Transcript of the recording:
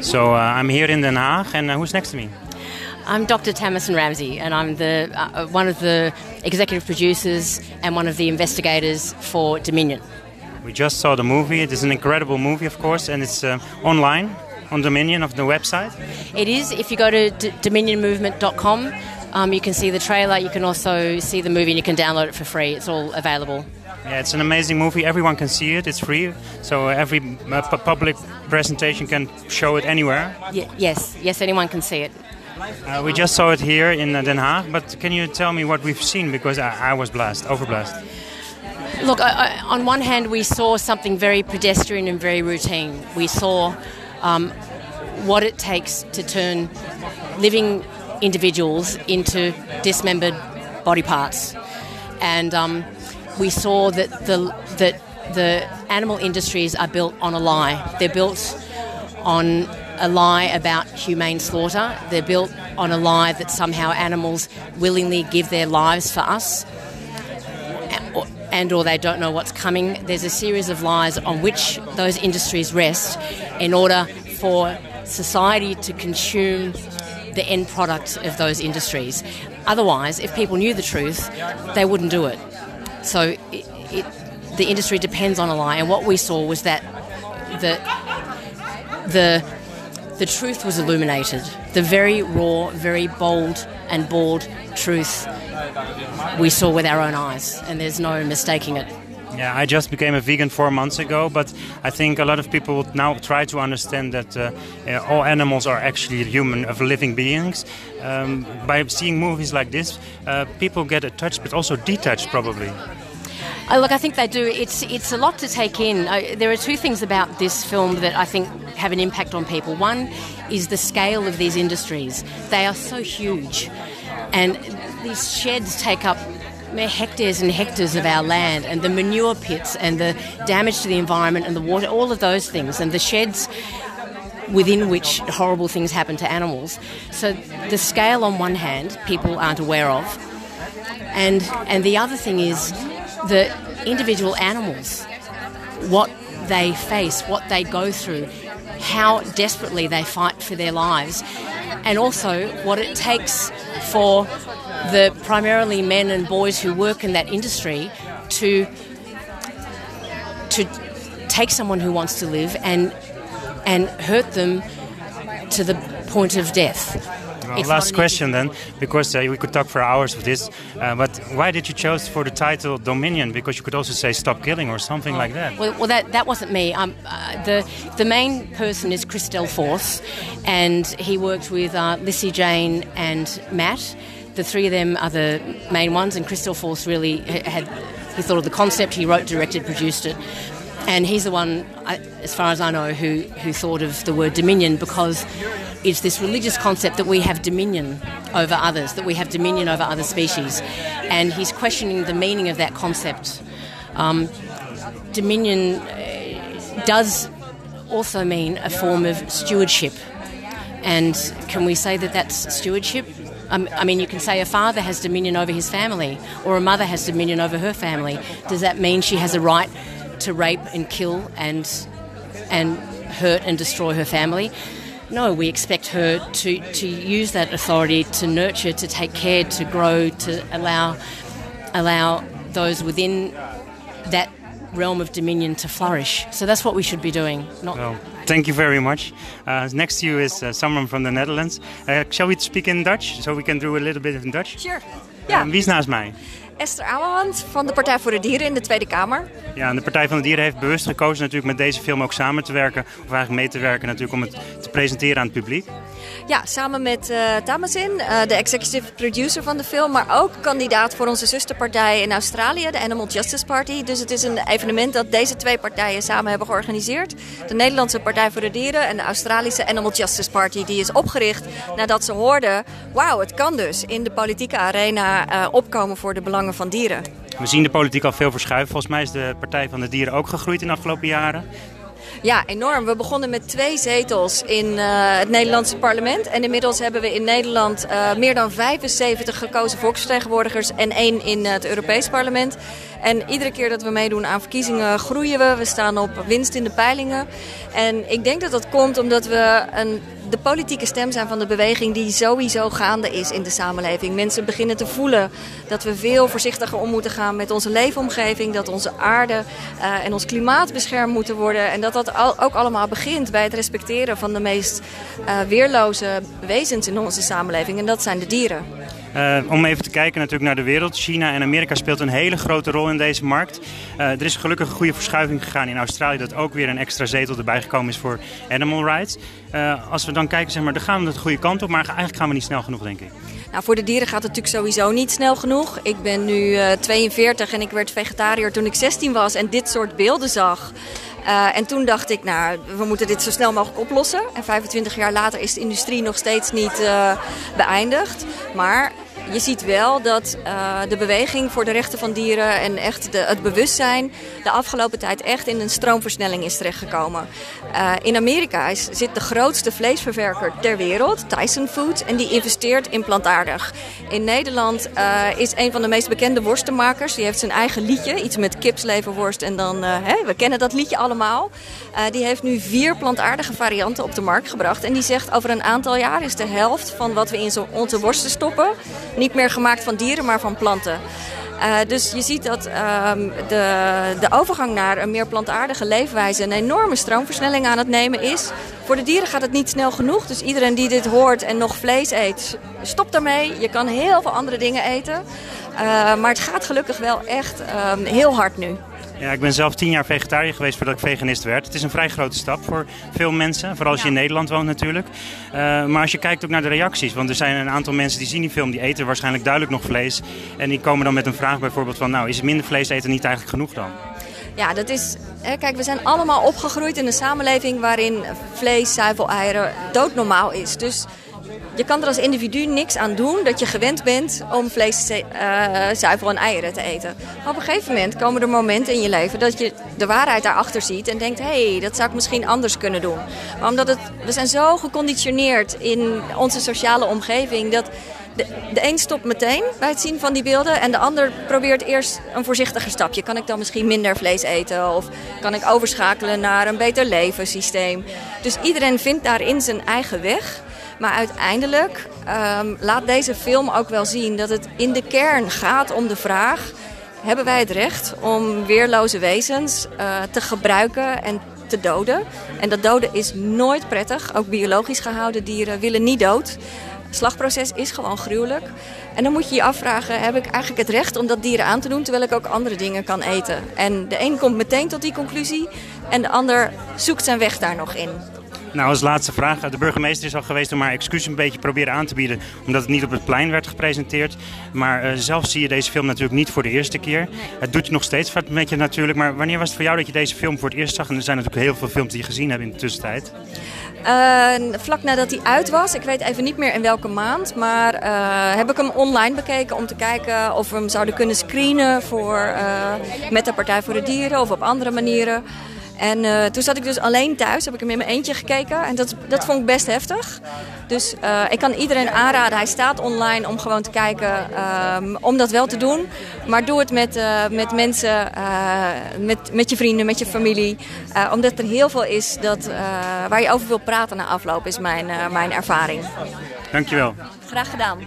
So uh, I'm here in Den Haag, and uh, who's next to me? I'm Dr. Tamison Ramsey, and I'm the uh, one of the executive producers and one of the investigators for Dominion. We just saw the movie. It is an incredible movie, of course, and it's uh, online on Dominion of the website. It is. If you go to d- dominionmovement.com, um, you can see the trailer. You can also see the movie, and you can download it for free. It's all available. Yeah, it's an amazing movie. Everyone can see it. It's free, so every uh, pu- public presentation can show it anywhere. Y- yes, yes, anyone can see it. Uh, we just saw it here in uh, Den Haag, but can you tell me what we've seen? Because I, I was blessed, overblessed. Look, I, I, on one hand, we saw something very pedestrian and very routine. We saw um, what it takes to turn living individuals into dismembered body parts, and um, we saw that the that the animal industries are built on a lie. They're built on a lie about humane slaughter. They're built on a lie that somehow animals willingly give their lives for us and or they don't know what's coming. There's a series of lies on which those industries rest in order for society to consume the end product of those industries. Otherwise, if people knew the truth, they wouldn't do it. So it, it, the industry depends on a lie, and what we saw was that the the the truth was illuminated. The very raw, very bold and bald truth we saw with our own eyes, and there's no mistaking it. Yeah, I just became a vegan four months ago, but I think a lot of people would now try to understand that uh, uh, all animals are actually human, of living beings. Um, by seeing movies like this, uh, people get attached, but also detached, probably. Uh, look, I think they do. It's it's a lot to take in. There are two things about this film that I think have an impact on people. One is the scale of these industries; they are so huge, and these sheds take up hectares and hectares of our land, and the manure pits, and the damage to the environment and the water, all of those things, and the sheds within which horrible things happen to animals. So the scale, on one hand, people aren't aware of, and and the other thing is the individual animals, what they face, what they go through, how desperately they fight for their lives, and also what it takes for the primarily men and boys who work in that industry to to take someone who wants to live and and hurt them to the point of death. Well, last question then, because uh, we could talk for hours with this. Uh, but why did you choose for the title Dominion? Because you could also say Stop Killing or something like that. Well, well that, that wasn't me. Um, uh, the, the main person is Chris Delforce, and he worked with uh, Lissy Jane and Matt. The three of them are the main ones, and Crystal Force really had he thought of the concept. He wrote, directed, produced it, and he's the one, as far as I know, who who thought of the word dominion because it's this religious concept that we have dominion over others, that we have dominion over other species, and he's questioning the meaning of that concept. Um, dominion uh, does also mean a form of stewardship. And can we say that that's stewardship? Um, I mean, you can say a father has dominion over his family, or a mother has dominion over her family. Does that mean she has a right to rape and kill and and hurt and destroy her family? No, we expect her to, to use that authority to nurture, to take care, to grow, to allow allow those within that realm of dominion to flourish. So that's what we should be doing. Not Well, thank you very much. Uh, next to you is uh, someone from the Netherlands. Uh, shall we speak in Dutch so we can do a little bit in Dutch? Sure. Ja, Uh, wie is naast mij? Esther Ouwehand van de Partij voor de Dieren in de Tweede Kamer. Ja, en de Partij van de Dieren heeft bewust gekozen natuurlijk met deze film ook samen te werken. Of eigenlijk mee te werken natuurlijk om het te presenteren aan het publiek. Ja, samen met eh Tamazin, eh, de executive producer van de film, maar ook kandidaat voor onze zusterpartij in Australië, de Animal Justice Party. Dus het is een evenement dat deze twee partijen samen hebben georganiseerd. De Nederlandse Partij voor de Dieren en de Australische Animal Justice Party, die is opgericht nadat ze hoorden, wauw, het kan dus in de politieke arena eh, opkomen voor de belangen van dieren. We zien de politiek al veel verschuiven. Volgens mij is de Partij van de Dieren ook gegroeid in de afgelopen jaren. Ja, enorm. We begonnen met twee zetels in uh, het Nederlandse parlement. En inmiddels hebben we in Nederland uh, meer dan 75 gekozen volksvertegenwoordigers en één in het Europees parlement. En iedere keer dat we meedoen aan verkiezingen groeien we. We staan op winst in de peilingen. En ik denk dat dat komt omdat we een de politieke stem zijn van de beweging die sowieso gaande is in de samenleving. Mensen beginnen te voelen dat we veel voorzichtiger om moeten gaan met onze leefomgeving. Dat onze aarde uh, en ons klimaat beschermd moeten worden. En dat dat al, ook allemaal begint bij het respecteren van de meest uh, weerloze wezens in onze samenleving. En dat zijn de dieren. Uh, om even te kijken natuurlijk naar de wereld. China en Amerika speelt een hele grote rol in deze markt. Uh, er is gelukkig een goede verschuiving gegaan in Australië dat ook weer een extra zetel erbij gekomen is voor animal rights. Uh, als we dan kijken, zeg maar, dan gaan we de goede kant op, maar eigenlijk gaan we niet snel genoeg, denk ik. Nou, voor de dieren gaat het natuurlijk sowieso niet snel genoeg. Ik ben nu uh, 42 en ik werd vegetariër toen ik 16 was en dit soort beelden zag. Uh, en toen dacht ik, nou, we moeten dit zo snel mogelijk oplossen. En 25 jaar later is de industrie nog steeds niet uh, beëindigd. Maar je ziet wel dat uh, de beweging voor de rechten van dieren en echt de, het bewustzijn de afgelopen tijd echt in een stroomversnelling is terechtgekomen. Uh, in Amerika is, zit de grootste vleesverwerker ter wereld, Tyson Foods, en die investeert in plantaardig. In Nederland uh, is een van de meest bekende worstenmakers, die heeft zijn eigen liedje, iets met kipsleverworst en dan, we kennen dat liedje allemaal. die heeft nu vier plantaardige varianten op de markt gebracht en die zegt over een aantal jaar is de helft van wat we in onze worsten stoppen niet meer gemaakt van dieren, maar van planten. Uh, dus je ziet dat uh, de, de overgang naar een meer plantaardige leefwijze een enorme stroomversnelling aan het nemen is. Voor de dieren gaat het niet snel genoeg. Dus iedereen die dit hoort en nog vlees eet, stop daarmee. Je kan heel veel andere dingen eten. Uh, maar het gaat gelukkig wel echt heel hard nu. Ja, ik ben zelf tien jaar vegetariër geweest voordat ik veganist werd. Het is een vrij grote stap voor veel mensen, vooral als je in Nederland woont natuurlijk. Uh, maar als je kijkt ook naar de reacties, want er zijn een aantal mensen die zien die film, die eten waarschijnlijk duidelijk nog vlees. En die komen dan met een vraag bijvoorbeeld van, nou is minder vlees eten niet eigenlijk genoeg dan? Ja, dat is. Hè, kijk, we zijn allemaal opgegroeid in een samenleving waarin vlees, zuivel, eieren doodnormaal is. Dus je kan er als individu niks aan doen dat je gewend bent om vlees, uh, zuivel en eieren te eten. Maar op een gegeven moment komen er momenten in je leven dat je de waarheid daarachter ziet en denkt: hé, hey, dat zou ik misschien anders kunnen doen. Maar omdat het, we zijn zo geconditioneerd in onze sociale omgeving dat. De, de een stopt meteen bij het zien van die beelden en de ander probeert eerst een voorzichtiger stapje. Kan ik dan misschien minder vlees eten of kan ik overschakelen naar een beter levenssysteem? Dus iedereen vindt daarin zijn eigen weg. Maar uiteindelijk um, laat deze film ook wel zien dat het in de kern gaat om de vraag: hebben wij het recht om weerloze wezens uh, te gebruiken en te doden? En dat doden is nooit prettig. Ook biologisch gehouden dieren willen niet dood. Het slagproces is gewoon gruwelijk. En dan moet je je afvragen: heb ik eigenlijk het recht om dat dieren aan te doen terwijl ik ook andere dingen kan eten? En de een komt meteen tot die conclusie en de ander zoekt zijn weg daar nog in. Nou, als laatste vraag. De burgemeester is al geweest om haar excuus een beetje proberen aan te bieden. Omdat het niet op het plein werd gepresenteerd. Maar uh, zelf zie je deze film natuurlijk niet voor de eerste keer. Het doet je nog steeds wat met je natuurlijk. Maar wanneer was het voor jou dat je deze film voor het eerst zag? En er zijn natuurlijk heel veel films die je gezien hebt in de tussentijd. Uh, vlak nadat hij uit was, ik weet even niet meer in welke maand, maar uh, heb ik hem online bekeken om te kijken of we hem zouden kunnen screenen voor, met de Partij voor de Dieren of op andere manieren. En uh, toen zat ik dus alleen thuis, heb ik hem in mijn eentje gekeken. En dat, dat vond ik best heftig. Dus uh, ik kan iedereen aanraden, hij staat online om gewoon te kijken, um, om dat wel te doen. Maar doe het met, uh, met mensen, met, met je vrienden, met je familie. omdat er heel veel is dat, waar je over wil praten na afloop, is mijn, mijn ervaring. Dankjewel. Graag gedaan.